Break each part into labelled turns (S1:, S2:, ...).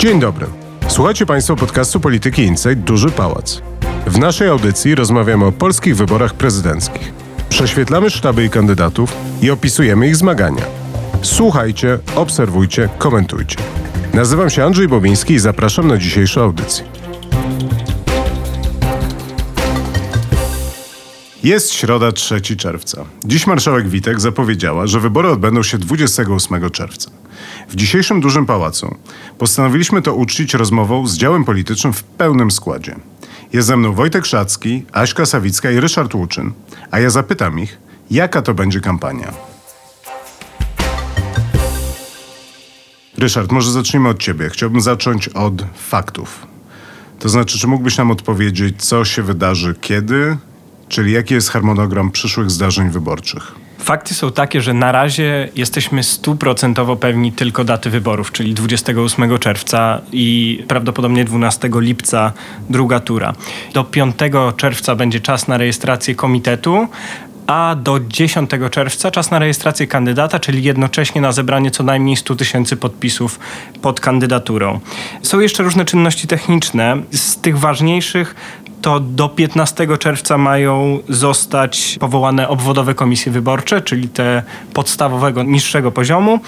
S1: Dzień dobry. Słuchajcie Państwo podcastu Polityki Insight Duży Pałac. W naszej audycji rozmawiamy o polskich wyborach prezydenckich. Prześwietlamy sztaby i kandydatów i opisujemy ich zmagania. Słuchajcie, obserwujcie, komentujcie. Nazywam się Andrzej Bobiński i zapraszam na dzisiejszą audycję. Jest środa 3 czerwca. Dziś marszałek Witek zapowiedziała, że wybory odbędą się 28 czerwca. W dzisiejszym dużym pałacu postanowiliśmy to uczcić rozmową z działem politycznym w pełnym składzie. Jest ze mną Wojtek Szacki, Aśka Sawicka i Ryszard Łuczyn, a ja zapytam ich, jaka to będzie kampania. Ryszard, może zacznijmy od ciebie. Chciałbym zacząć od faktów. To znaczy, czy mógłbyś nam odpowiedzieć, co się wydarzy kiedy, czyli jaki jest harmonogram przyszłych zdarzeń wyborczych?
S2: Fakty są takie, że na razie jesteśmy stuprocentowo pewni tylko daty wyborów, czyli 28 czerwca i prawdopodobnie 12 lipca druga tura. Do 5 czerwca będzie czas na rejestrację komitetu, a do 10 czerwca czas na rejestrację kandydata, czyli jednocześnie na zebranie co najmniej 100 tysięcy podpisów pod kandydaturą. Są jeszcze różne czynności techniczne. Z tych ważniejszych to do 15 czerwca mają zostać powołane obwodowe komisje wyborcze, czyli te podstawowego, niższego poziomu,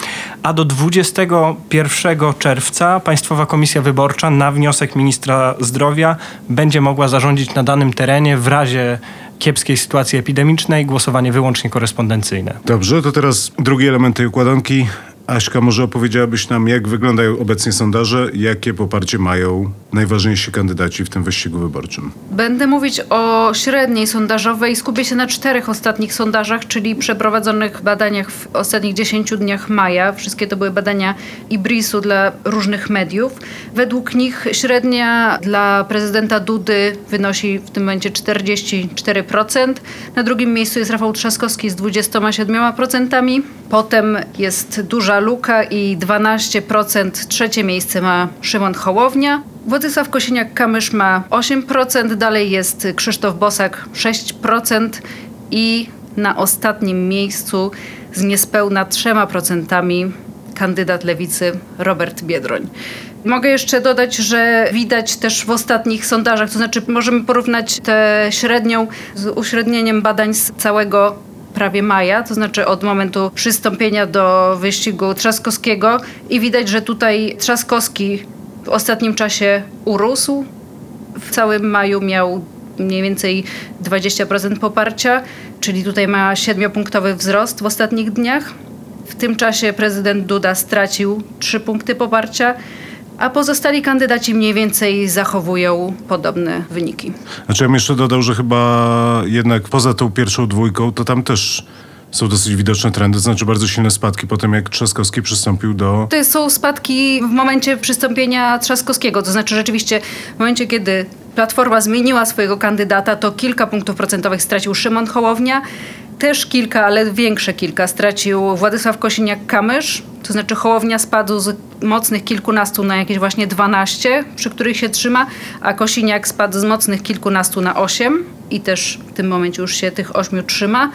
S2: a do 21 czerwca Państwowa Komisja Wyborcza na wniosek ministra zdrowia będzie mogła zarządzić na danym terenie w razie kiepskiej sytuacji epidemicznej głosowanie wyłącznie korespondencyjne.
S1: Dobrze, to teraz drugi element tej układanki. Aśka, może opowiedziałabyś nam, jak wyglądają obecnie sondaże, jakie poparcie mają najważniejsi kandydaci w tym wyścigu wyborczym?
S3: Będę mówić o średniej sondażowej. Skupię się na czterech ostatnich sondażach, czyli przeprowadzonych badaniach w ostatnich 10 dniach maja. Wszystkie to były badania IBRIS-u dla różnych mediów. Według nich średnia dla prezydenta Dudy wynosi w tym momencie 44%. Na drugim miejscu jest Rafał Trzaskowski z 27%. Potem jest duża luka i 12%. Trzecie miejsce ma Szymon Hołownia. Władysław Kosiniak-Kamysz ma 8%, dalej jest Krzysztof Bosak 6% i na ostatnim miejscu z niespełna 3% kandydat lewicy Robert Biedroń. Mogę jeszcze dodać, że widać też w ostatnich sondażach, to znaczy możemy porównać tę średnią z uśrednieniem badań z całego prawie maja, to znaczy od momentu przystąpienia do wyścigu Trzaskowskiego i widać, że tutaj Trzaskowski w ostatnim czasie urósł. W całym maju miał mniej więcej 20% poparcia, czyli tutaj ma siedmiopunktowy wzrost w ostatnich dniach. W tym czasie prezydent Duda stracił 3 punkty poparcia a pozostali kandydaci mniej więcej zachowują podobne wyniki.
S1: Znaczy ja bym jeszcze dodał, że chyba jednak poza tą pierwszą dwójką, to tam też są dosyć widoczne trendy, to znaczy bardzo silne spadki po tym, jak Trzaskowski przystąpił do...
S3: To są spadki w momencie przystąpienia Trzaskowskiego, to znaczy rzeczywiście w momencie, kiedy Platforma zmieniła swojego kandydata, to kilka punktów procentowych stracił Szymon Hołownia, też kilka, ale większe kilka stracił Władysław Kosiniak-Kamysz, to znaczy Hołownia spadł z mocnych kilkunastu na jakieś właśnie 12, przy których się trzyma, a Kosiniak spadł z mocnych kilkunastu na 8 i też w tym momencie już się tych 8 trzyma.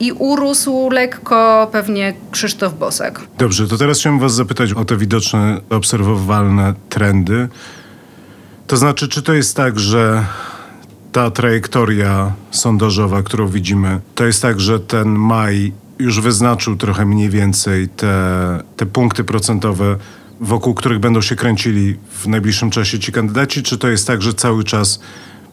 S3: I urósł lekko pewnie Krzysztof Bosak.
S1: Dobrze, to teraz chciałbym was zapytać o te widoczne, obserwowalne trendy. To znaczy, czy to jest tak, że ta trajektoria sondażowa, którą widzimy, to jest tak, że ten maj już wyznaczył trochę mniej więcej te, te punkty procentowe, wokół których będą się kręcili w najbliższym czasie ci kandydaci, czy to jest tak, że cały czas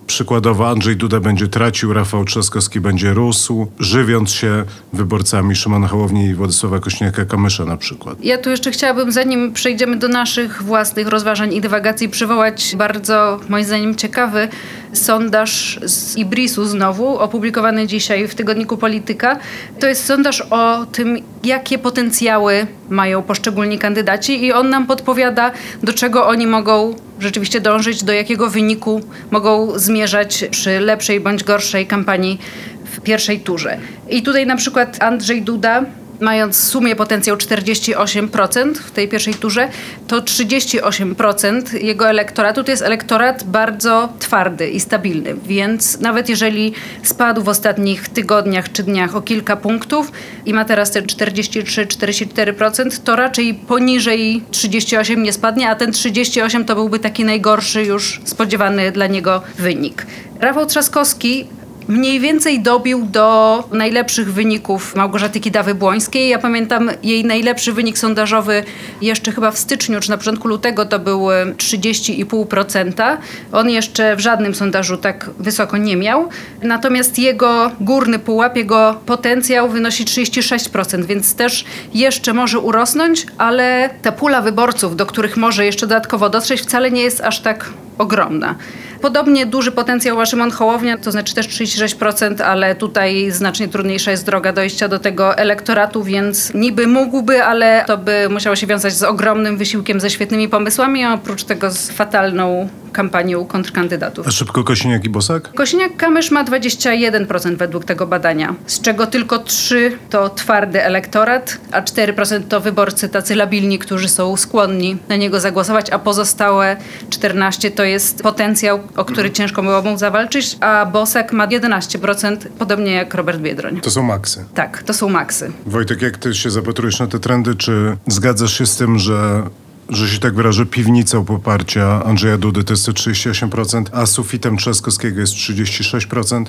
S1: Przykładowo Andrzej Duda będzie tracił, Rafał Trzaskowski będzie rósł, żywiąc się wyborcami Szymona Hołowni i Władysława Kośniaka-Kamysza na przykład.
S3: Ja tu jeszcze chciałabym, zanim przejdziemy do naszych własnych rozważań i dywagacji, przywołać bardzo, moim zdaniem, ciekawy sondaż z Ibrisu znowu, opublikowany dzisiaj w tygodniku Polityka. To jest sondaż o tym, jakie potencjały mają poszczególni kandydaci i on nam podpowiada, do czego oni mogą rzeczywiście dążyć, do jakiego wyniku mogą zmierzać przy lepszej bądź gorszej kampanii w pierwszej turze. I tutaj na przykład Andrzej Duda mając w sumie potencjał 48% w tej pierwszej turze, to 38% jego elektoratu to jest elektorat bardzo twardy i stabilny. Więc nawet jeżeli spadł w ostatnich tygodniach czy dniach o kilka punktów i ma teraz te 43-44%, to raczej poniżej 38 nie spadnie, a ten 38 to byłby taki najgorszy już spodziewany dla niego wynik. Rafał Trzaskowski mniej więcej dobił do najlepszych wyników Małgorzaty Kidawy-Błońskiej. Ja pamiętam jej najlepszy wynik sondażowy jeszcze chyba w styczniu, czy na początku lutego to był 30,5%. On jeszcze w żadnym sondażu tak wysoko nie miał. Natomiast jego górny pułap, jego potencjał wynosi 36%, więc też jeszcze może urosnąć, ale ta pula wyborców, do których może jeszcze dodatkowo dotrzeć, wcale nie jest aż tak ogromna. Podobnie duży potencjał ma Szymon Hołownia, to znaczy też 36%, ale tutaj znacznie trudniejsza jest droga dojścia do tego elektoratu, więc niby mógłby, ale to by musiało się wiązać z ogromnym wysiłkiem, ze świetnymi pomysłami, a oprócz tego z fatalną kampanią kontrkandydatów.
S1: A szybko Kosiniak i Bosak?
S3: Kosiniak-Kamysz ma 21% według tego badania, z czego tylko 3 to twardy elektorat, a 4% to wyborcy tacy labilni, którzy są skłonni na niego zagłosować, a pozostałe 14 to jest potencjał, o który ciężko byłoby zawalczyć, a Bosak ma 11%, podobnie jak Robert Biedroń.
S1: To są maksy.
S3: Tak, to są maksy.
S1: Wojtek, jak ty się zapatrujesz na te trendy, czy zgadzasz się z tym, że że się tak wyrażę, piwnicą poparcia Andrzeja Dudy to jest te 38%, a sufitem Trzaskowskiego jest 36%.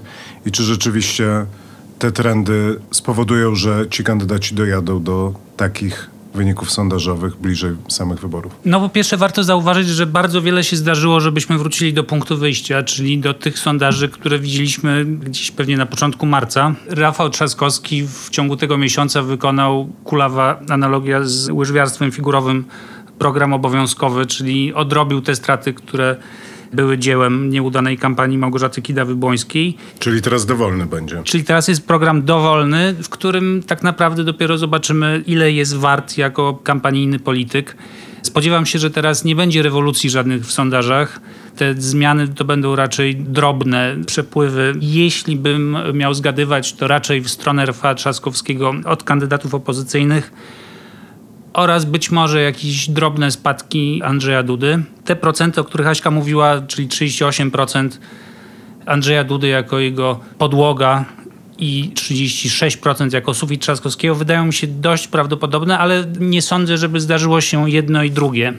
S1: I czy rzeczywiście te trendy spowodują, że ci kandydaci dojadą do takich wyników sondażowych bliżej samych wyborów?
S4: No po pierwsze warto zauważyć, że bardzo wiele się zdarzyło, żebyśmy wrócili do punktu wyjścia, czyli do tych sondaży, które widzieliśmy gdzieś pewnie na początku marca. Rafał Trzaskowski w ciągu tego miesiąca wykonał kulawa analogia z łyżwiarstwem figurowym program obowiązkowy, czyli odrobił te straty, które były dziełem nieudanej kampanii Małgorzaty Kidawy-Błońskiej.
S1: Czyli teraz dowolny będzie.
S4: Czyli teraz jest program dowolny, w którym tak naprawdę dopiero zobaczymy, ile jest wart jako kampanijny polityk. Spodziewam się, że teraz nie będzie rewolucji żadnych w sondażach. Te zmiany to będą raczej drobne przepływy. Jeśli bym miał zgadywać, to raczej w stronę Rafała Trzaskowskiego od kandydatów opozycyjnych oraz być może jakieś drobne spadki Andrzeja Dudy. Te procenty, o których Aśka mówiła, czyli 38% Andrzeja Dudy jako jego podłoga i 36% jako sufit Trzaskowskiego wydają mi się dość prawdopodobne, ale nie sądzę, żeby zdarzyło się jedno i drugie.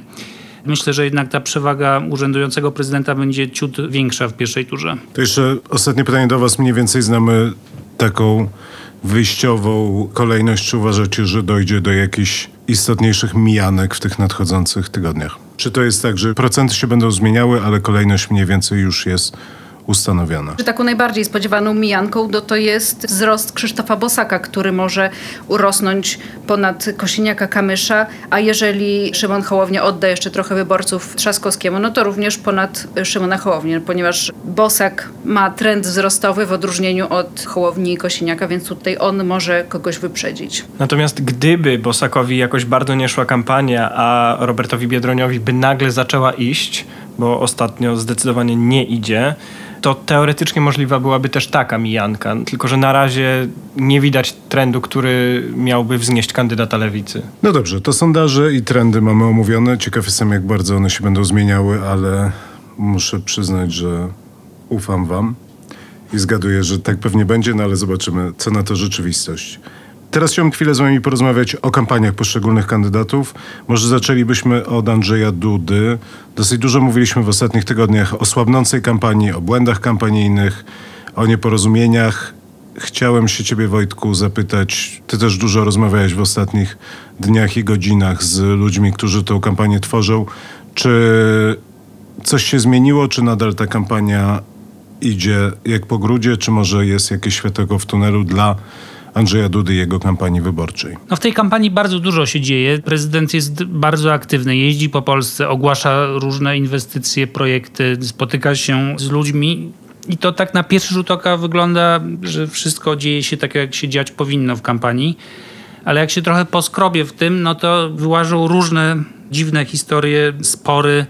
S4: Myślę, że jednak ta przewaga urzędującego prezydenta będzie ciut większa w pierwszej turze.
S1: To jeszcze ostatnie pytanie do Was. Mniej więcej znamy taką wyjściową kolejność. Czy uważacie, że dojdzie do jakichś istotniejszych mijanek w tych nadchodzących tygodniach? Czy to jest tak, że procenty się będą zmieniały, ale kolejność mniej więcej już jest ustanowiona.
S3: Taką najbardziej spodziewaną mijanką to, to jest wzrost Krzysztofa Bosaka, który może urosnąć ponad Kosiniaka Kamysza, a jeżeli Szymon Hołownia odda jeszcze trochę wyborców Trzaskowskiemu, no to również ponad Szymona Hołownię, ponieważ Bosak ma trend wzrostowy w odróżnieniu od Hołowni i Kosiniaka, więc tutaj on może kogoś wyprzedzić.
S2: Natomiast gdyby Bosakowi jakoś bardzo nie szła kampania, a Robertowi Biedroniowi by nagle zaczęła iść, bo ostatnio zdecydowanie nie idzie, to teoretycznie możliwa byłaby też taka mijanka, tylko że na razie nie widać trendu, który miałby wznieść kandydata lewicy.
S1: No dobrze, to sondaże i trendy mamy omówione. Ciekaw jestem, jak bardzo one się będą zmieniały, ale muszę przyznać, że ufam wam i zgaduję, że tak pewnie będzie, no ale zobaczymy, co na to rzeczywistość. Teraz chciałbym chwilę z wami porozmawiać o kampaniach poszczególnych kandydatów. Może zaczęlibyśmy od Andrzeja Dudy. Dosyć dużo mówiliśmy w ostatnich tygodniach o słabnącej kampanii, o błędach kampanijnych, o nieporozumieniach. Chciałem się ciebie, Wojtku, zapytać. Ty też dużo rozmawiałeś w ostatnich dniach i godzinach z ludźmi, którzy tę kampanię tworzą. Czy coś się zmieniło, czy nadal ta kampania idzie jak po grudzie, czy może jest jakieś światełko w tunelu dla Andrzeja Dudy i jego kampanii wyborczej.
S4: No w tej kampanii bardzo dużo się dzieje. Prezydent jest bardzo aktywny, jeździ po Polsce, ogłasza różne inwestycje, projekty, spotyka się z ludźmi. I to tak na pierwszy rzut oka wygląda, że wszystko dzieje się tak, jak się dziać powinno w kampanii. Ale jak się trochę poskrobie w tym, no to wyłażą różne dziwne historie, spory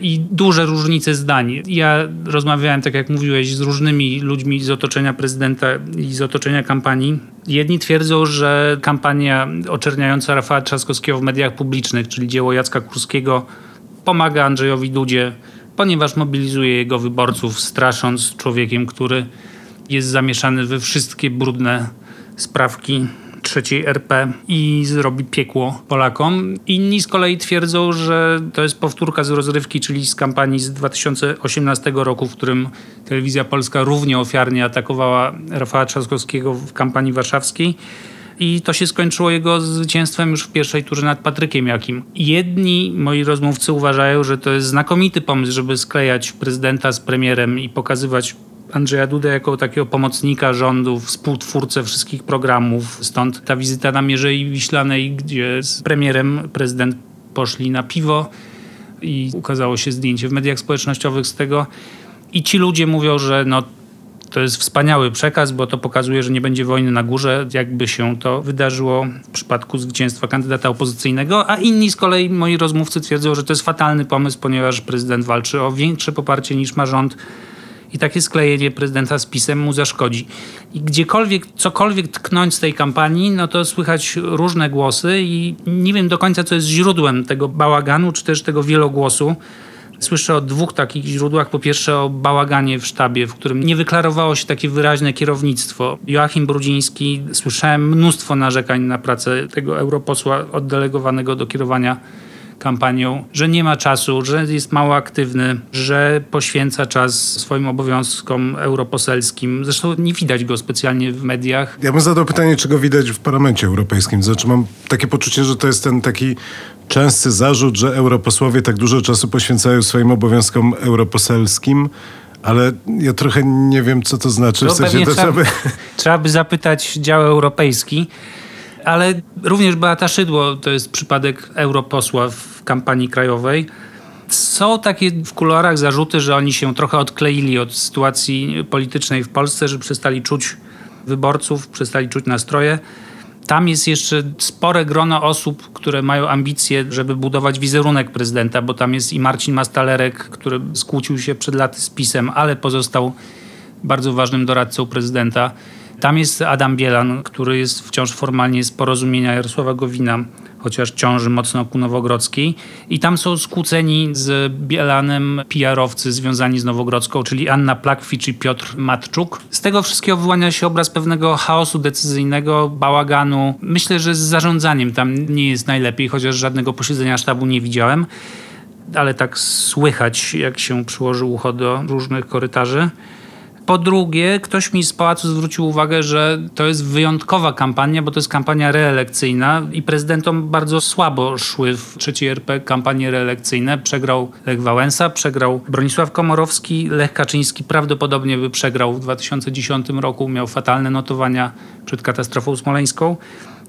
S4: i duże różnice zdań. Ja rozmawiałem, tak jak mówiłeś, z różnymi ludźmi z otoczenia prezydenta i z otoczenia kampanii. Jedni twierdzą, że kampania oczerniająca Rafała Trzaskowskiego w mediach publicznych, czyli dzieło Jacka Kurskiego, pomaga Andrzejowi Dudzie, ponieważ mobilizuje jego wyborców, strasząc człowiekiem, który jest zamieszany we wszystkie brudne sprawki trzeciej RP i zrobi piekło Polakom. Inni z kolei twierdzą, że to jest powtórka z rozrywki, czyli z kampanii z 2018 roku, w którym telewizja polska równie ofiarnie atakowała Rafała Trzaskowskiego w kampanii warszawskiej. I to się skończyło jego zwycięstwem już w pierwszej turze nad Patrykiem Jakim. Jedni moi rozmówcy uważają, że to jest znakomity pomysł, żeby sklejać prezydenta z premierem i pokazywać Andrzeja Dudę jako takiego pomocnika rządu, współtwórcę wszystkich programów. Stąd ta wizyta na Mierzei Wiślanej, gdzie z premierem prezydent poszli na piwo i ukazało się zdjęcie w mediach społecznościowych z tego. I ci ludzie mówią, że no, to jest wspaniały przekaz, bo to pokazuje, że nie będzie wojny na górze, jakby się to wydarzyło w przypadku zwycięstwa kandydata opozycyjnego, a inni z kolei, moi rozmówcy twierdzą, że to jest fatalny pomysł, ponieważ prezydent walczy o większe poparcie niż ma rząd i takie sklejenie prezydenta z pisem mu zaszkodzi. I gdziekolwiek, cokolwiek tknąć z tej kampanii, no to słychać różne głosy i nie wiem do końca, co jest źródłem tego bałaganu, czy też tego wielogłosu. Słyszę o dwóch takich źródłach. Po pierwsze o bałaganie w sztabie, w którym nie wyklarowało się takie wyraźne kierownictwo. Joachim Brudziński, słyszałem mnóstwo narzekań na pracę tego europosła oddelegowanego do kierowania kampanią, że nie ma czasu, że jest mało aktywny, że poświęca czas swoim obowiązkom europoselskim. Zresztą nie widać go specjalnie w mediach.
S1: Ja bym zadał pytanie, czego widać w Parlamencie Europejskim. Znaczy mam takie poczucie, że to jest ten taki częsty zarzut, że europosłowie tak dużo czasu poświęcają swoim obowiązkom europoselskim, ale ja trochę nie wiem, co to znaczy.
S4: No, w sensie, to trzeba, by... trzeba by zapytać dział europejski. Ale również Beata Szydło to jest przypadek europosła w kampanii krajowej. Są takie w kuluarach zarzuty, że oni się trochę odkleili od sytuacji politycznej w Polsce, że przestali czuć wyborców, przestali czuć nastroje. Tam jest jeszcze spore grono osób, które mają ambicje, żeby budować wizerunek prezydenta, bo tam jest i Marcin Mastalerek, który skłócił się przed laty z PiSem, ale pozostał bardzo ważnym doradcą prezydenta. Tam jest Adam Bielan, który jest wciąż formalnie z porozumienia Jarosława Gowina, chociaż ciąży mocno ku Nowogrodzkiej. I tam są skłóceni z Bielanem PR-owcy związani z Nowogrodzką, czyli Anna Plakwicz i Piotr Matczuk. Z tego wszystkiego wyłania się obraz pewnego chaosu decyzyjnego, bałaganu. Myślę, że z zarządzaniem tam nie jest najlepiej, chociaż żadnego posiedzenia sztabu nie widziałem. Ale tak słychać, jak się przyłoży ucho do różnych korytarzy. Po drugie, ktoś mi z pałacu zwrócił uwagę, że to jest wyjątkowa kampania, bo to jest kampania reelekcyjna i prezydentom bardzo słabo szły w trzeciej RP kampanie reelekcyjne. Przegrał Lech Wałęsa, przegrał Bronisław Komorowski, Lech Kaczyński prawdopodobnie by przegrał w 2010 roku, miał fatalne notowania przed katastrofą smoleńską.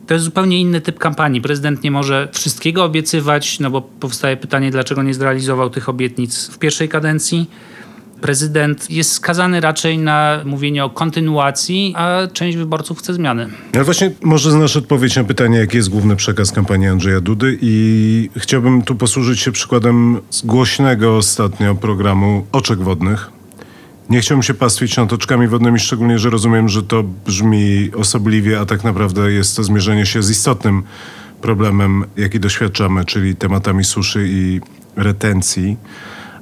S4: To jest zupełnie inny typ kampanii. Prezydent nie może wszystkiego obiecywać, no bo powstaje pytanie, dlaczego nie zrealizował tych obietnic w pierwszej kadencji prezydent jest skazany raczej na mówienie o kontynuacji, a część wyborców chce zmiany.
S1: Ale właśnie może znasz odpowiedź na pytanie, jaki jest główny przekaz kampanii Andrzeja Dudy i chciałbym tu posłużyć się przykładem z głośnego ostatnio programu Oczek Wodnych. Nie chciałbym się pastwić nad oczkami wodnymi, szczególnie, że rozumiem, że to brzmi osobliwie, a tak naprawdę jest to zmierzenie się z istotnym problemem, jaki doświadczamy, czyli tematami suszy i retencji.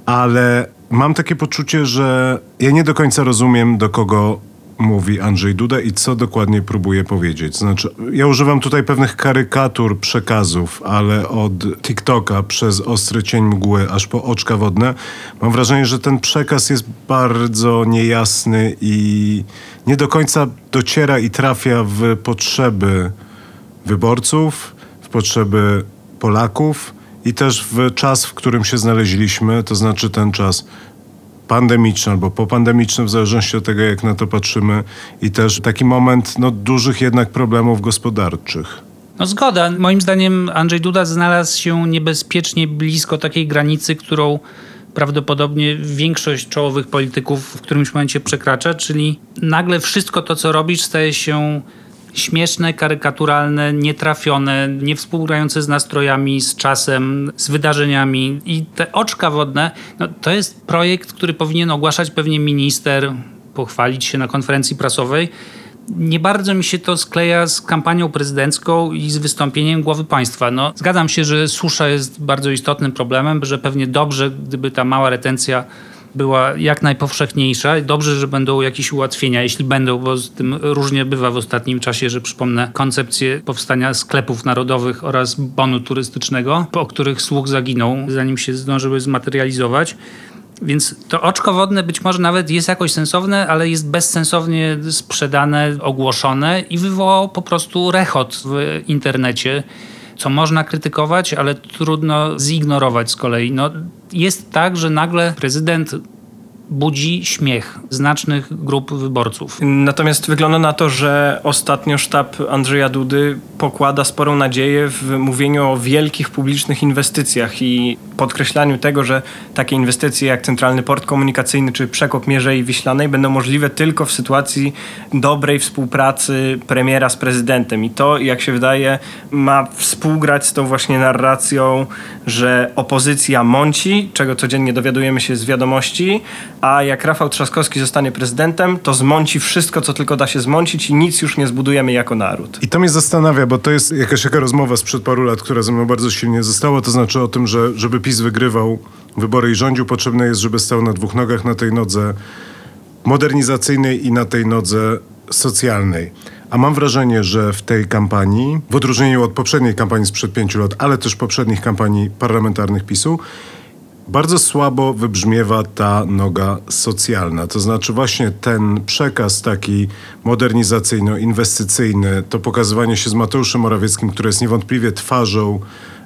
S1: Ale mam takie poczucie, że ja nie do końca rozumiem, do kogo mówi Andrzej Duda i co dokładnie próbuje powiedzieć. Znaczy, ja używam tutaj pewnych karykatur przekazów, ale od TikToka przez ostry cień mgły aż po oczka wodne, mam wrażenie, że ten przekaz jest bardzo niejasny i nie do końca dociera i trafia w potrzeby wyborców, w potrzeby Polaków i też w czas, w którym się znaleźliśmy, to znaczy ten czas pandemiczny albo popandemiczny, w zależności od tego, jak na to patrzymy, i też taki moment no, dużych jednak problemów gospodarczych.
S4: No zgoda. Moim zdaniem Andrzej Duda znalazł się niebezpiecznie blisko takiej granicy, którą prawdopodobnie większość czołowych polityków w którymś momencie przekracza, czyli nagle wszystko to, co robisz, staje się śmieszne, karykaturalne, nietrafione, niewspółgrające z nastrojami, z czasem, z wydarzeniami. I te oczka wodne, no, to jest projekt, który powinien ogłaszać pewnie minister, pochwalić się na konferencji prasowej. Nie bardzo mi się to skleja z kampanią prezydencką i z wystąpieniem głowy państwa. No, zgadzam się, że susza jest bardzo istotnym problemem, że pewnie dobrze, gdyby ta mała retencja była jak najpowszechniejsza. Dobrze, że będą jakieś ułatwienia, jeśli będą, bo z tym różnie bywa w ostatnim czasie, że przypomnę koncepcję powstania sklepów narodowych oraz bonu turystycznego, po których słuch zaginął, zanim się zdążyły zmaterializować. Więc to oczko wodne być może nawet jest jakoś sensowne, ale jest bezsensownie sprzedane, ogłoszone i wywołało po prostu rechot w internecie co można krytykować, ale trudno zignorować z kolei. No, jest tak, że nagle prezydent budzi śmiech znacznych grup wyborców.
S2: Natomiast wygląda na to, że ostatnio sztab Andrzeja Dudy pokłada sporą nadzieję w mówieniu o wielkich publicznych inwestycjach i podkreślaniu tego, że takie inwestycje jak Centralny Port Komunikacyjny czy przekop Mierzei Wiślanej będą możliwe tylko w sytuacji dobrej współpracy premiera z prezydentem. I to, jak się wydaje, ma współgrać z tą właśnie narracją, że opozycja mąci, czego codziennie dowiadujemy się z wiadomości, a jak Rafał Trzaskowski zostanie prezydentem, to zmąci wszystko, co tylko da się zmącić i nic już nie zbudujemy jako naród.
S1: I to mnie zastanawia, bo to jest jakaś taka rozmowa sprzed paru lat, która ze mną bardzo silnie została, to znaczy o tym, że żeby PiS wygrywał wybory i rządził, potrzebne jest, żeby stał na dwóch nogach, na tej nodze modernizacyjnej i na tej nodze socjalnej. A mam wrażenie, że w tej kampanii, w odróżnieniu od poprzedniej kampanii sprzed pięciu lat, ale też poprzednich kampanii parlamentarnych PiSu, bardzo słabo wybrzmiewa ta noga socjalna. To znaczy właśnie ten przekaz taki modernizacyjno-inwestycyjny, to pokazywanie się z Mateuszem Morawieckim, które jest niewątpliwie twarzą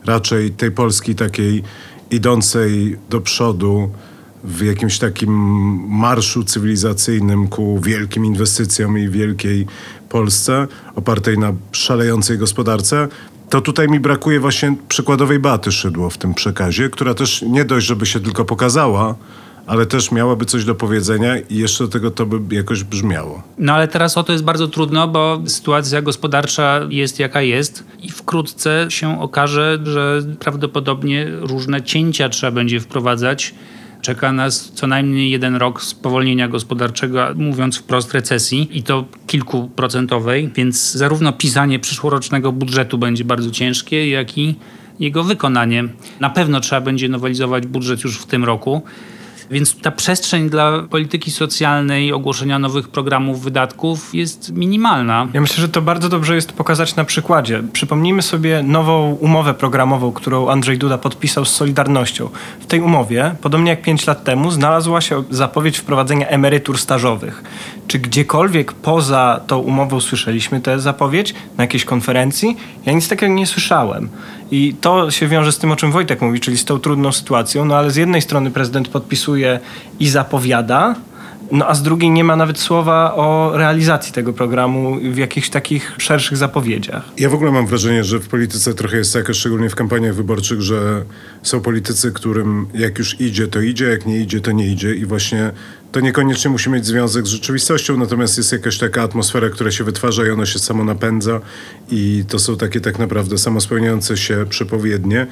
S1: raczej tej Polski takiej idącej do przodu w jakimś takim marszu cywilizacyjnym ku wielkim inwestycjom i wielkiej Polsce, opartej na szalejącej gospodarce, to tutaj mi brakuje właśnie przykładowej Baty Szydło w tym przekazie, która też nie dość, żeby się tylko pokazała, ale też miałaby coś do powiedzenia i jeszcze do tego to by jakoś brzmiało.
S4: No ale teraz o to jest bardzo trudno, bo sytuacja gospodarcza jest jaka jest i wkrótce się okaże, że prawdopodobnie różne cięcia trzeba będzie wprowadzać Czeka nas co najmniej jeden rok spowolnienia gospodarczego, mówiąc wprost recesji i to kilkuprocentowej, więc zarówno pisanie przyszłorocznego budżetu będzie bardzo ciężkie, jak i jego wykonanie. Na pewno trzeba będzie nowelizować budżet już w tym roku. Więc ta przestrzeń dla polityki socjalnej, ogłoszenia nowych programów wydatków jest minimalna.
S2: Ja myślę, że to bardzo dobrze jest pokazać na przykładzie. Przypomnijmy sobie nową umowę programową, którą Andrzej Duda podpisał z Solidarnością. W tej umowie, podobnie jak 5 lat temu, znalazła się zapowiedź wprowadzenia emerytur stażowych. Czy gdziekolwiek poza tą umową słyszeliśmy tę zapowiedź? Na jakiejś konferencji? Ja nic takiego nie słyszałem. I to się wiąże z tym, o czym Wojtek mówi, czyli z tą trudną sytuacją. No ale z jednej strony prezydent podpisuje i zapowiada, no a z drugiej nie ma nawet słowa o realizacji tego programu w jakichś takich szerszych zapowiedziach.
S1: Ja w ogóle mam wrażenie, że w polityce trochę jest tak, szczególnie w kampaniach wyborczych, że są politycy, którym jak już idzie, to idzie, jak nie idzie, to nie idzie i właśnie to niekoniecznie musi mieć związek z rzeczywistością, natomiast jest jakaś taka atmosfera, która się wytwarza i ona się samo napędza i to są takie tak naprawdę samospełniające się przepowiednie.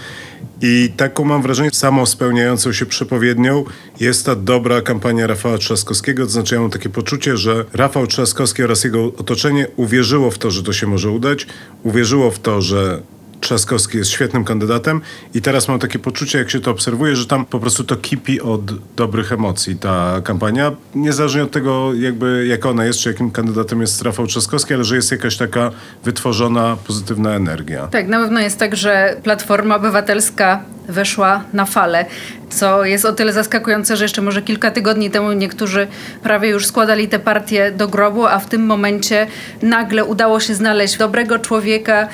S1: I taką mam wrażenie, samo spełniającą się przepowiednią jest ta dobra kampania Rafała Trzaskowskiego, to znaczy ja mam takie poczucie, że Rafał Trzaskowski oraz jego otoczenie uwierzyło w to, że to się może udać, uwierzyło w to, że Trzaskowski jest świetnym kandydatem i teraz mam takie poczucie, jak się to obserwuje, że tam po prostu to kipi od dobrych emocji ta kampania. Niezależnie od tego, jakby jak ona jest, czy jakim kandydatem jest Rafał Trzaskowski, ale że jest jakaś taka wytworzona, pozytywna energia.
S3: Tak, na pewno jest tak, że Platforma Obywatelska weszła na falę, co jest o tyle zaskakujące, że jeszcze może kilka tygodni temu niektórzy prawie już składali te partie do grobu, a w tym momencie nagle udało się znaleźć dobrego człowieka,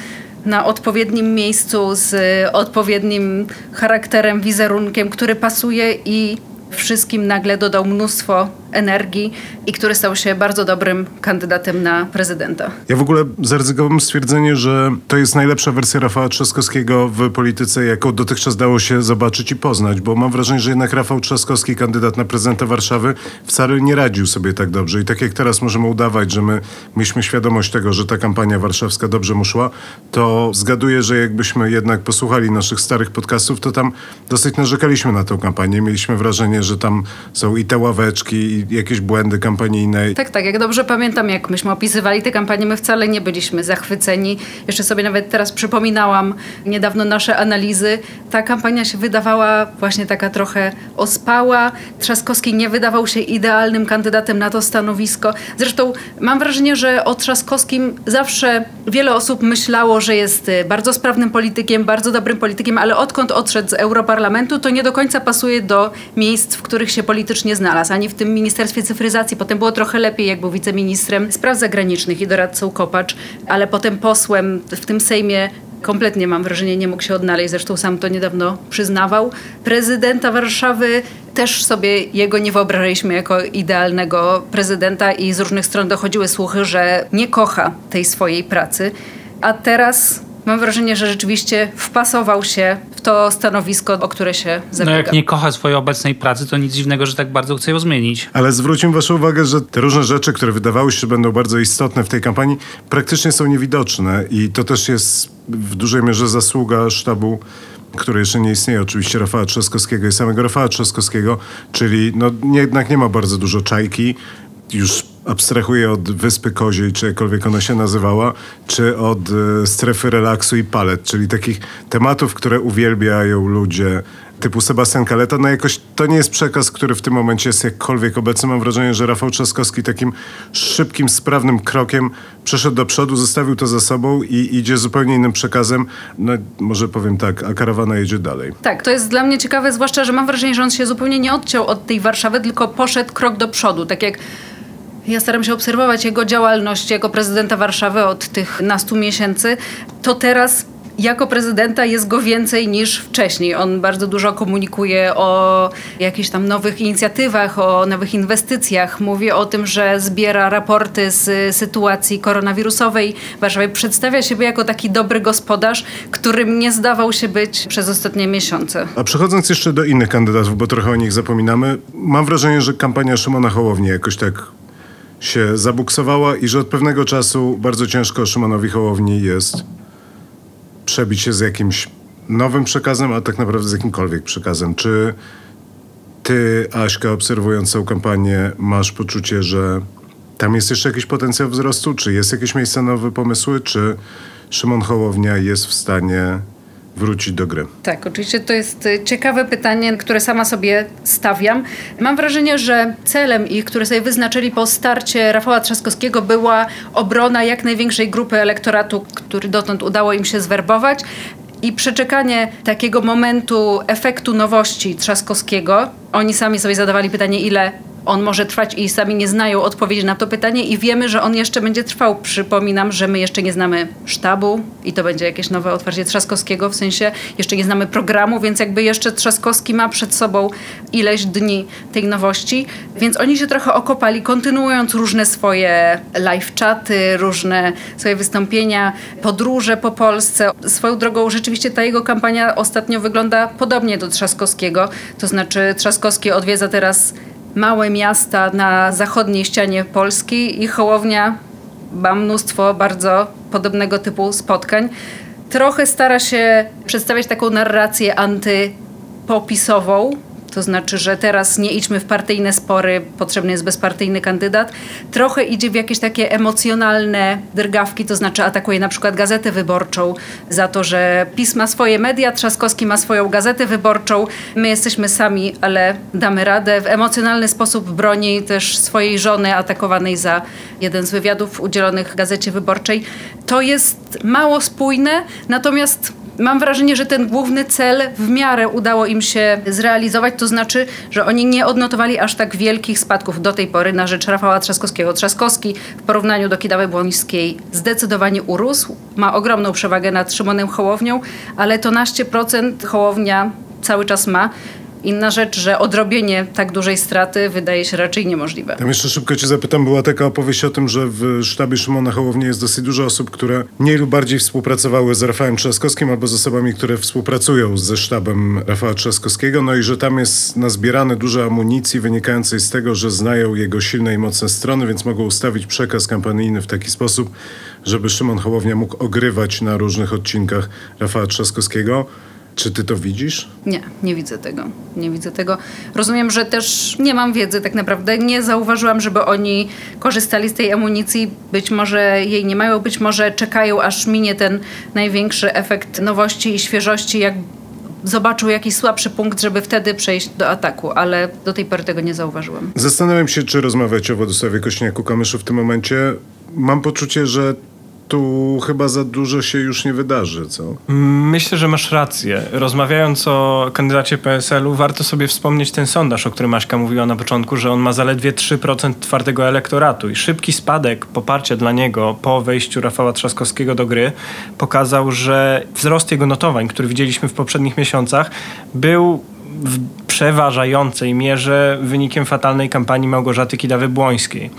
S3: na odpowiednim miejscu z odpowiednim charakterem, wizerunkiem, który pasuje i wszystkim nagle dodał mnóstwo energii i który stał się bardzo dobrym kandydatem na prezydenta.
S1: Ja w ogóle zaryzykowałem stwierdzenie, że to jest najlepsza wersja Rafała Trzaskowskiego w polityce, jaką dotychczas dało się zobaczyć i poznać, bo mam wrażenie, że jednak Rafał Trzaskowski, kandydat na prezydenta Warszawy, wcale nie radził sobie tak dobrze. I tak jak teraz możemy udawać, że my mieliśmy świadomość tego, że ta kampania warszawska dobrze mu szła, to zgaduję, że jakbyśmy jednak posłuchali naszych starych podcastów, to tam dosyć narzekaliśmy na tę kampanię. Mieliśmy wrażenie, że tam są i te ławeczki, jakieś błędy kampanijne.
S3: Tak, tak. Jak dobrze pamiętam, jak myśmy opisywali tę kampanię, my wcale nie byliśmy zachwyceni. Jeszcze sobie nawet teraz przypominałam niedawno nasze analizy. Ta kampania się wydawała właśnie taka trochę ospała. Trzaskowski nie wydawał się idealnym kandydatem na to stanowisko. Zresztą mam wrażenie, że o Trzaskowskim zawsze wiele osób myślało, że jest y, bardzo sprawnym politykiem, bardzo dobrym politykiem, ale odkąd odszedł z Europarlamentu, to nie do końca pasuje do miejsc, w których się politycznie znalazł. Ani w tym Ministerstwie Cyfryzacji, potem było trochę lepiej, jak był wiceministrem spraw zagranicznych i doradcą Kopacz, ale potem posłem w tym Sejmie kompletnie mam wrażenie nie mógł się odnaleźć, zresztą sam to niedawno przyznawał. Prezydenta Warszawy też sobie jego nie wyobrażaliśmy jako idealnego prezydenta i z różnych stron dochodziły słuchy, że nie kocha tej swojej pracy. A teraz mam wrażenie, że rzeczywiście wpasował się w to stanowisko, o które się zabiega.
S4: No jak nie kocha swojej obecnej pracy, to nic dziwnego, że tak bardzo chce ją zmienić.
S1: Ale zwróćmy waszą uwagę, że te różne rzeczy, które wydawały się, że będą bardzo istotne w tej kampanii, praktycznie są niewidoczne i to też jest w dużej mierze zasługa sztabu który jeszcze nie istnieje, oczywiście Rafała Trzaskowskiego i samego Rafała Trzaskowskiego, czyli no, nie, jednak nie ma bardzo dużo czajki, już abstrahuję od Wyspy Koziej, czy jakkolwiek ona się nazywała, czy od e, strefy relaksu i palet, czyli takich tematów, które uwielbiają ludzie typu Sebastian Kaleta, no jakoś to nie jest przekaz, który w tym momencie jest jakkolwiek obecny. Mam wrażenie, że Rafał Trzaskowski takim szybkim, sprawnym krokiem przeszedł do przodu, zostawił to za sobą i idzie zupełnie innym przekazem. No może powiem tak, a karawana jedzie dalej.
S3: Tak, to jest dla mnie ciekawe, zwłaszcza, że mam wrażenie, że on się zupełnie nie odciął od tej Warszawy, tylko poszedł krok do przodu, tak jak ja staram się obserwować jego działalność jako prezydenta Warszawy od tych nastu miesięcy, to teraz jako prezydenta jest go więcej niż wcześniej. On bardzo dużo komunikuje o jakichś tam nowych inicjatywach, o nowych inwestycjach. Mówi o tym, że zbiera raporty z sytuacji koronawirusowej w Warszawie. Przedstawia siebie jako taki dobry gospodarz, którym nie zdawał się być przez ostatnie miesiące.
S1: A przechodząc jeszcze do innych kandydatów, bo trochę o nich zapominamy, mam wrażenie, że kampania Szymona Hołowni jakoś tak się zabuksowała i że od pewnego czasu bardzo ciężko Szymonowi Hołowni jest przebić się z jakimś nowym przekazem, a tak naprawdę z jakimkolwiek przekazem. Czy ty, Aśka, obserwując tę kampanię, masz poczucie, że tam jest jeszcze jakiś potencjał wzrostu? Czy jest jakieś miejsce na nowe pomysły? Czy Szymon Hołownia jest w stanie wrócić do gry?
S3: Tak, oczywiście to jest y, ciekawe pytanie, które sama sobie stawiam. Mam wrażenie, że celem ich, które sobie wyznaczyli po starcie Rafała Trzaskowskiego była obrona jak największej grupy elektoratu, który dotąd udało im się zwerbować i przeczekanie takiego momentu efektu nowości Trzaskowskiego. Oni sami sobie zadawali pytanie, ile on może trwać i sami nie znają odpowiedzi na to pytanie i wiemy, że on jeszcze będzie trwał. Przypominam, że my jeszcze nie znamy sztabu i to będzie jakieś nowe otwarcie Trzaskowskiego, w sensie jeszcze nie znamy programu, więc jakby jeszcze Trzaskowski ma przed sobą ileś dni tej nowości, więc oni się trochę okopali, kontynuując różne swoje live czaty, różne swoje wystąpienia, podróże po Polsce. Swoją drogą rzeczywiście ta jego kampania ostatnio wygląda podobnie do Trzaskowskiego, to znaczy Trzaskowski odwiedza teraz małe miasta na zachodniej ścianie Polski i Hołownia ma mnóstwo bardzo podobnego typu spotkań. Trochę stara się przedstawiać taką narrację antypopisową, to znaczy, że teraz nie idźmy w partyjne spory, potrzebny jest bezpartyjny kandydat. Trochę idzie w jakieś takie emocjonalne drgawki, to znaczy atakuje na przykład gazetę wyborczą za to, że PiS ma swoje media, Trzaskowski ma swoją gazetę wyborczą. My jesteśmy sami, ale damy radę. W emocjonalny sposób broni też swojej żony atakowanej za jeden z wywiadów udzielonych gazecie wyborczej. To jest mało spójne, natomiast mam wrażenie, że ten główny cel w miarę udało im się zrealizować, to znaczy, że oni nie odnotowali aż tak wielkich spadków do tej pory na rzecz Rafała Trzaskowskiego. Trzaskowski w porównaniu do Kidawy Błońskiej zdecydowanie urósł, ma ogromną przewagę nad Szymonem Hołownią, ale to naście procent Hołownia cały czas ma. Inna rzecz, że odrobienie tak dużej straty wydaje się raczej niemożliwe.
S1: Tam jeszcze szybko cię zapytam, była taka opowieść o tym, że w sztabie Szymona Hołowni jest dosyć dużo osób, które mniej lub bardziej współpracowały z Rafałem Trzaskowskim albo z osobami, które współpracują ze sztabem Rafała Trzaskowskiego, no i że tam jest nazbierane dużo amunicji wynikającej z tego, że znają jego silne i mocne strony, więc mogą ustawić przekaz kampanijny w taki sposób, żeby Szymon Hołownia mógł ogrywać na różnych odcinkach Rafała Trzaskowskiego. Czy ty to widzisz?
S3: Nie, nie widzę tego. Nie widzę tego. Rozumiem, że też nie mam wiedzy tak naprawdę. Nie zauważyłam, żeby oni korzystali z tej amunicji. Być może jej nie mają, być może czekają, aż minie ten największy efekt nowości i świeżości, jak zobaczył jakiś słabszy punkt, żeby wtedy przejść do ataku, ale do tej pory tego nie zauważyłam.
S1: Zastanawiam się, czy rozmawiać o Władysławie Kośniaku-Kamyszu w tym momencie. Mam poczucie, że tu chyba za dużo się już nie wydarzy, co?
S2: Myślę, że masz rację. Rozmawiając o kandydacie PSL-u, warto sobie wspomnieć ten sondaż, o którym Maśka mówiła na początku, że on ma zaledwie 3% twardego elektoratu i szybki spadek poparcia dla niego po wejściu Rafała Trzaskowskiego do gry pokazał, że wzrost jego notowań, który widzieliśmy w poprzednich miesiącach, był w przeważającej mierze wynikiem fatalnej kampanii Małgorzaty Kidawy-Błońskiej.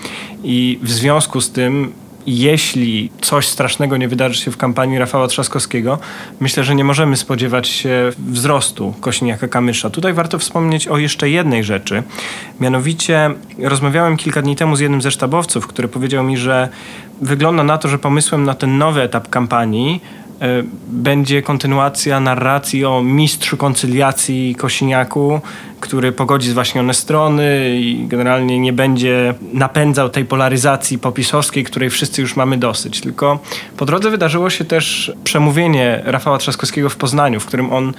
S2: I w związku z tym jeśli coś strasznego nie wydarzy się w kampanii Rafała Trzaskowskiego, myślę, że nie możemy spodziewać się wzrostu Kośniaka-Kamysza. Tutaj warto wspomnieć o jeszcze jednej rzeczy. Mianowicie rozmawiałem kilka dni temu z jednym ze sztabowców, który powiedział mi, że wygląda na to, że pomysłem na ten nowy etap kampanii będzie kontynuacja narracji o mistrzu koncyliacji Kosiniaku, który pogodzi zwaśnione strony i generalnie nie będzie napędzał tej polaryzacji popisowskiej, której wszyscy już mamy dosyć. Tylko po drodze wydarzyło się też przemówienie Rafała Trzaskowskiego w Poznaniu, w którym on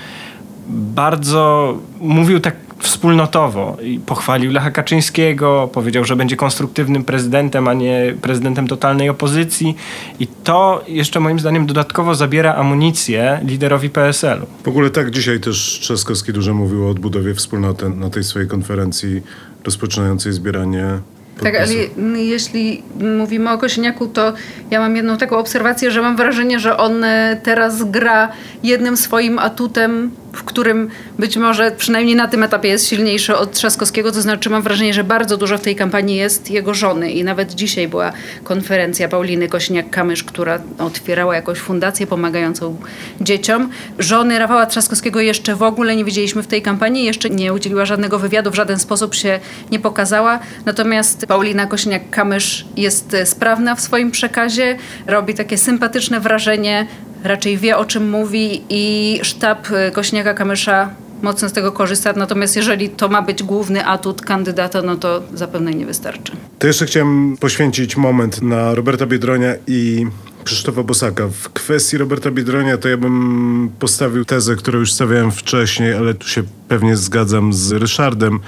S2: bardzo mówił tak wspólnotowo i pochwalił Lecha Kaczyńskiego, powiedział, że będzie konstruktywnym prezydentem, a nie prezydentem totalnej opozycji i to jeszcze moim zdaniem dodatkowo zabiera amunicję liderowi PSL-u.
S1: W ogóle tak dzisiaj też Trzaskowski dużo mówił o odbudowie wspólnoty na tej swojej konferencji rozpoczynającej zbieranie
S3: tak, ale jeśli mówimy o Kosiniaku, to ja mam jedną taką obserwację, że mam wrażenie, że on e, teraz gra jednym swoim atutem w którym być może przynajmniej na tym etapie jest silniejszy od Trzaskowskiego, to znaczy mam wrażenie, że bardzo dużo w tej kampanii jest jego żony. I nawet dzisiaj była konferencja Pauliny Kośniak-Kamysz, która otwierała jakąś fundację pomagającą dzieciom. Żony Rafała Trzaskowskiego jeszcze w ogóle nie widzieliśmy w tej kampanii, jeszcze nie udzieliła żadnego wywiadu, w żaden sposób się nie pokazała, natomiast Paulina Kośniak-Kamysz jest sprawna w swoim przekazie, robi takie sympatyczne wrażenie, raczej wie o czym mówi i sztab y, Kośniaka-Kamysza mocno z tego korzysta, natomiast jeżeli to ma być główny atut kandydata, no to zapewne nie wystarczy.
S1: To jeszcze chciałem poświęcić moment na Roberta Biedronia i Krzysztofa Bosaka. W kwestii Roberta Biedronia to ja bym postawił tezę, którą już stawiałem wcześniej, ale tu się pewnie zgadzam z Ryszardem,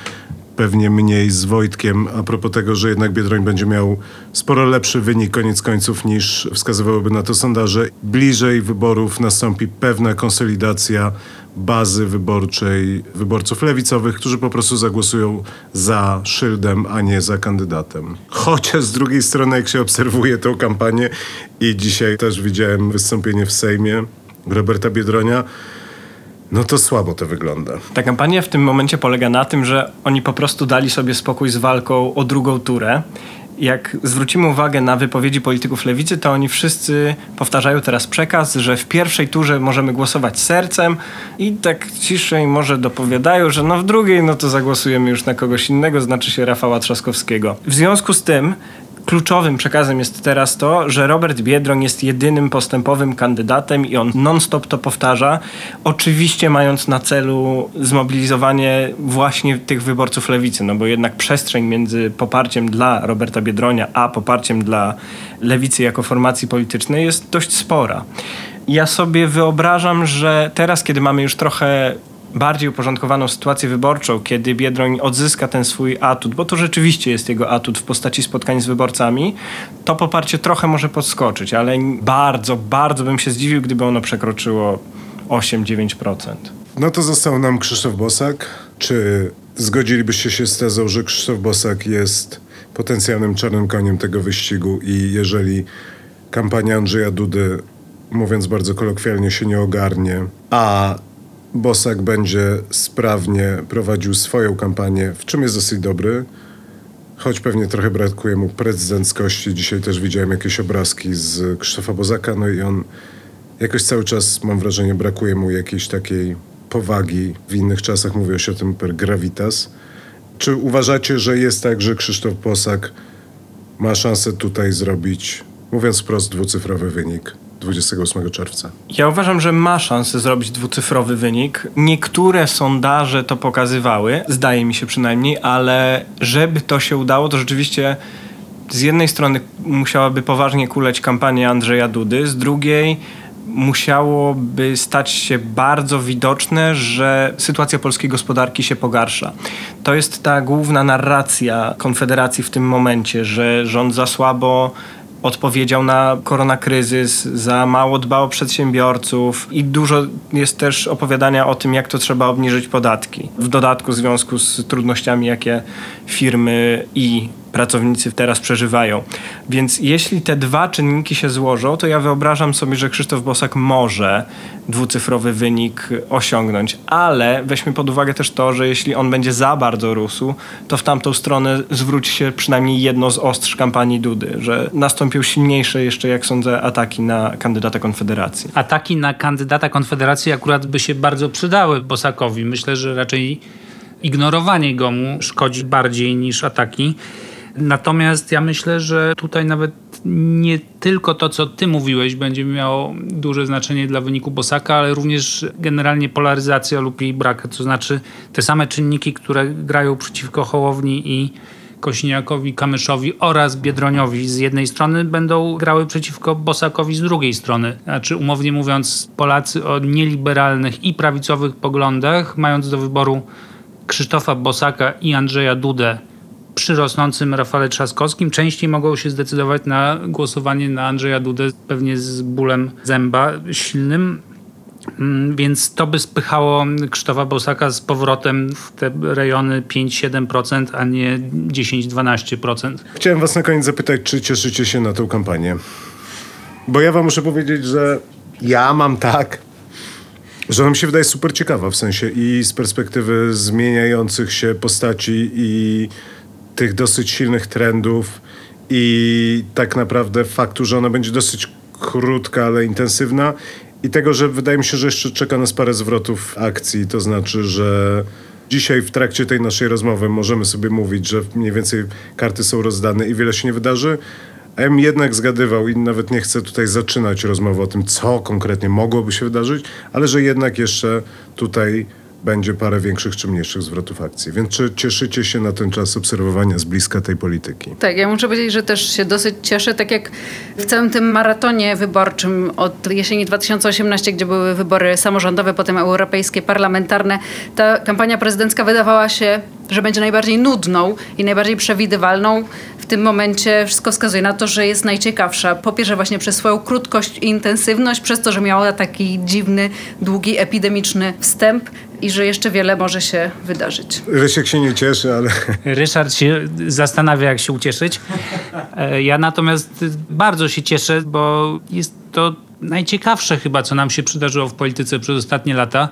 S1: pewnie mniej z Wojtkiem a propos tego, że jednak Biedroń będzie miał sporo lepszy wynik koniec końców niż wskazywałyby na to sondaże. Bliżej wyborów nastąpi pewna konsolidacja bazy wyborczej wyborców lewicowych, którzy po prostu zagłosują za szyldem, a nie za kandydatem. Chociaż z drugiej strony, jak się obserwuje tą kampanię i dzisiaj też widziałem wystąpienie w Sejmie Roberta Biedronia, no to słabo to wygląda.
S2: Ta kampania w tym momencie polega na tym, że oni po prostu dali sobie spokój z walką o drugą turę. Jak zwrócimy uwagę na wypowiedzi polityków lewicy, to oni wszyscy powtarzają teraz przekaz, że w pierwszej turze możemy głosować sercem i tak ciszej może dopowiadają, że no w drugiej no to zagłosujemy już na kogoś innego, znaczy się Rafała Trzaskowskiego. W związku z tym kluczowym przekazem jest teraz to, że Robert Biedroń jest jedynym postępowym kandydatem i on non-stop to powtarza, oczywiście mając na celu zmobilizowanie właśnie tych wyborców lewicy, no bo jednak przestrzeń między poparciem dla Roberta Biedronia, a poparciem dla lewicy jako formacji politycznej jest dość spora. Ja sobie wyobrażam, że teraz, kiedy mamy już trochę bardziej uporządkowaną sytuację wyborczą, kiedy Biedroń odzyska ten swój atut, bo to rzeczywiście jest jego atut w postaci spotkań z wyborcami, to poparcie trochę może podskoczyć, ale bardzo, bardzo bym się zdziwił, gdyby ono przekroczyło 8-9%.
S1: No to został nam Krzysztof Bosak. Czy zgodzilibyście się z tezą, że Krzysztof Bosak jest potencjalnym czarnym koniem tego wyścigu i jeżeli kampania Andrzeja Dudy, mówiąc bardzo kolokwialnie, się nie ogarnie, a Bosak będzie sprawnie prowadził swoją kampanię, w czym jest dosyć dobry, choć pewnie trochę brakuje mu prezydenckości. Dzisiaj też widziałem jakieś obrazki z Krzysztofa Bozaka, no i on jakoś cały czas, mam wrażenie, brakuje mu jakiejś takiej powagi. W innych czasach mówiło się o tym per gravitas. Czy uważacie, że jest tak, że Krzysztof Bosak ma szansę tutaj zrobić, mówiąc wprost, dwucyfrowy wynik 28 czerwca?
S2: Ja uważam, że ma szansę zrobić dwucyfrowy wynik. Niektóre sondaże to pokazywały, zdaje mi się przynajmniej, ale żeby to się udało, to rzeczywiście z jednej strony musiałaby poważnie kuleć kampania Andrzeja Dudy, z drugiej musiałoby stać się bardzo widoczne, że sytuacja polskiej gospodarki się pogarsza. To jest ta główna narracja Konfederacji w tym momencie, że rząd za słabo odpowiedział na koronakryzys, za mało dbał o przedsiębiorców i dużo jest też opowiadania o tym, jak to trzeba obniżyć podatki. W dodatku w związku z trudnościami, jakie firmy i pracownicy teraz przeżywają. Więc jeśli te dwa czynniki się złożą, to ja wyobrażam sobie, że Krzysztof Bosak może dwucyfrowy wynik osiągnąć, ale weźmy pod uwagę też to, że jeśli on będzie za bardzo rósł, to w tamtą stronę zwróci się przynajmniej jedno z ostrz kampanii Dudy, że nastąpią silniejsze jeszcze, jak sądzę, ataki na kandydata Konfederacji.
S4: Ataki na kandydata Konfederacji akurat by się bardzo przydały Bosakowi. Myślę, że raczej ignorowanie go mu szkodzi bardziej niż ataki. Natomiast ja myślę, że tutaj nawet nie tylko to, co ty mówiłeś, będzie miało duże znaczenie dla wyniku Bosaka, ale również generalnie polaryzacja lub jej brak. To znaczy te same czynniki, które grają przeciwko Hołowni i Kośniakowi, Kamyszowi oraz Biedroniowi z jednej strony będą grały przeciwko Bosakowi z drugiej strony. Znaczy umownie mówiąc Polacy o nieliberalnych i prawicowych poglądach mając do wyboru Krzysztofa Bosaka i Andrzeja Dudę przy rosnącym Rafale Trzaskowskim częściej mogą się zdecydować na głosowanie na Andrzeja Dudę, pewnie z bólem zęba silnym. Mm, więc to by spychało Krzysztofa Bosaka z powrotem w te rejony 5-7%, a nie 10-12%.
S1: Chciałem was na koniec zapytać, czy cieszycie się na tą kampanię? Bo ja wam muszę powiedzieć, że ja mam tak, że ona mi się wydaje super ciekawa w sensie i z perspektywy zmieniających się postaci i tych dosyć silnych trendów i tak naprawdę faktu, że ona będzie dosyć krótka, ale intensywna. I tego, że wydaje mi się, że jeszcze czeka nas parę zwrotów akcji, to znaczy, że dzisiaj w trakcie tej naszej rozmowy możemy sobie mówić, że mniej więcej karty są rozdane i wiele się nie wydarzy, a ja bym jednak zgadywał i nawet nie chcę tutaj zaczynać rozmowy o tym, co konkretnie mogłoby się wydarzyć, ale że jednak jeszcze tutaj będzie parę większych czy mniejszych zwrotów akcji. Więc czy cieszycie się na ten czas obserwowania z bliska tej polityki?
S3: Tak, ja muszę powiedzieć, że też się dosyć cieszę, tak jak w całym tym maratonie wyborczym od jesieni 2018, gdzie były wybory samorządowe, potem europejskie, parlamentarne, ta kampania prezydencka wydawała się, że będzie najbardziej nudną i najbardziej przewidywalną. W tym momencie wszystko wskazuje na to, że jest najciekawsza. Po pierwsze właśnie przez swoją krótkość i intensywność, przez to, że miała taki dziwny, długi, epidemiczny wstęp i że jeszcze wiele może się wydarzyć.
S1: Rysiek się nie cieszy, ale...
S4: Ryszard się zastanawia, jak się ucieszyć. E, ja natomiast bardzo się cieszę, bo jest to najciekawsze chyba, co nam się przydarzyło w polityce przez ostatnie lata.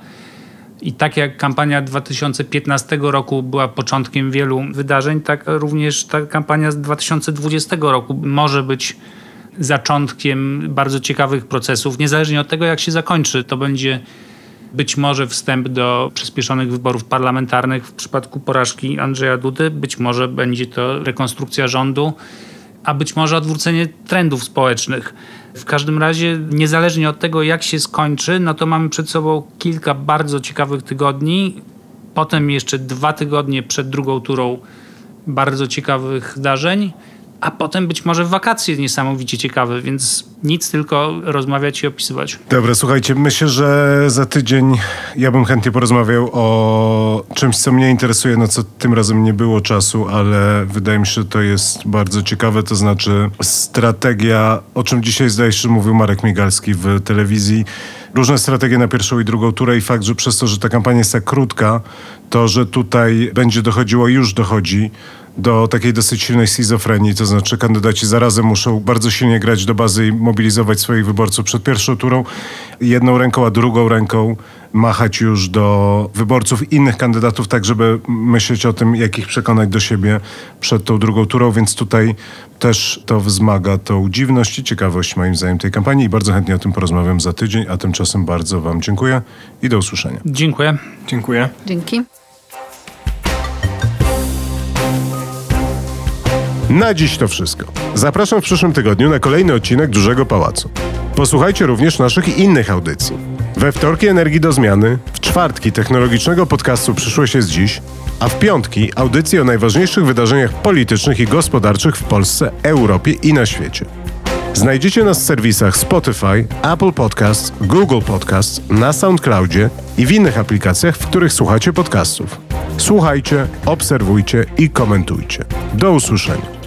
S4: I tak jak kampania 2015 roku była początkiem wielu wydarzeń, tak również ta kampania z 2020 roku może być zaczątkiem bardzo ciekawych procesów, niezależnie od tego, jak się zakończy. To będzie być może wstęp do przyspieszonych wyborów parlamentarnych w przypadku porażki Andrzeja Dudy, być może będzie to rekonstrukcja rządu, a być może odwrócenie trendów społecznych. W każdym razie, niezależnie od tego, jak się skończy, no to mamy przed sobą kilka bardzo ciekawych tygodni. Potem jeszcze dwa tygodnie przed drugą turą bardzo ciekawych zdarzeń a potem być może wakacje niesamowicie ciekawe, więc nic tylko rozmawiać i opisywać.
S1: Dobra, słuchajcie, myślę, że za tydzień ja bym chętnie porozmawiał o czymś, co mnie interesuje, na co tym razem nie było czasu, ale wydaje mi się, że to jest bardzo ciekawe, to znaczy strategia, o czym dzisiaj zdaje się, mówił Marek Migalski w telewizji, różne strategie na pierwszą i drugą turę i fakt, że przez to, że ta kampania jest tak krótka, to, że tutaj będzie dochodziło, już dochodzi do takiej dosyć silnej schizofrenii, to znaczy kandydaci zarazem muszą bardzo silnie grać do bazy i mobilizować swoich wyborców przed pierwszą turą, jedną ręką, a drugą ręką machać już do wyborców innych kandydatów, tak żeby myśleć o tym, jak ich przekonać do siebie przed tą drugą turą, więc tutaj też to wzmaga tą dziwność i ciekawość moim zdaniem tej kampanii i bardzo chętnie o tym porozmawiam za tydzień, a tymczasem bardzo Wam dziękuję i do usłyszenia.
S4: Dziękuję.
S2: Dziękuję.
S3: Dzięki.
S1: Na dziś to wszystko. Zapraszam w przyszłym tygodniu na kolejny odcinek Dużego Pałacu. Posłuchajcie również naszych innych audycji. We wtorki Energii do Zmiany, w czwartki technologicznego podcastu Przyszłość jest dziś, a w piątki audycji o najważniejszych wydarzeniach politycznych i gospodarczych w Polsce, Europie i na świecie. Znajdziecie nas w serwisach Spotify, Apple Podcasts, Google Podcasts, na SoundCloudzie i w innych aplikacjach, w których słuchacie podcastów. Słuchajcie, obserwujcie i komentujcie. Do usłyszenia.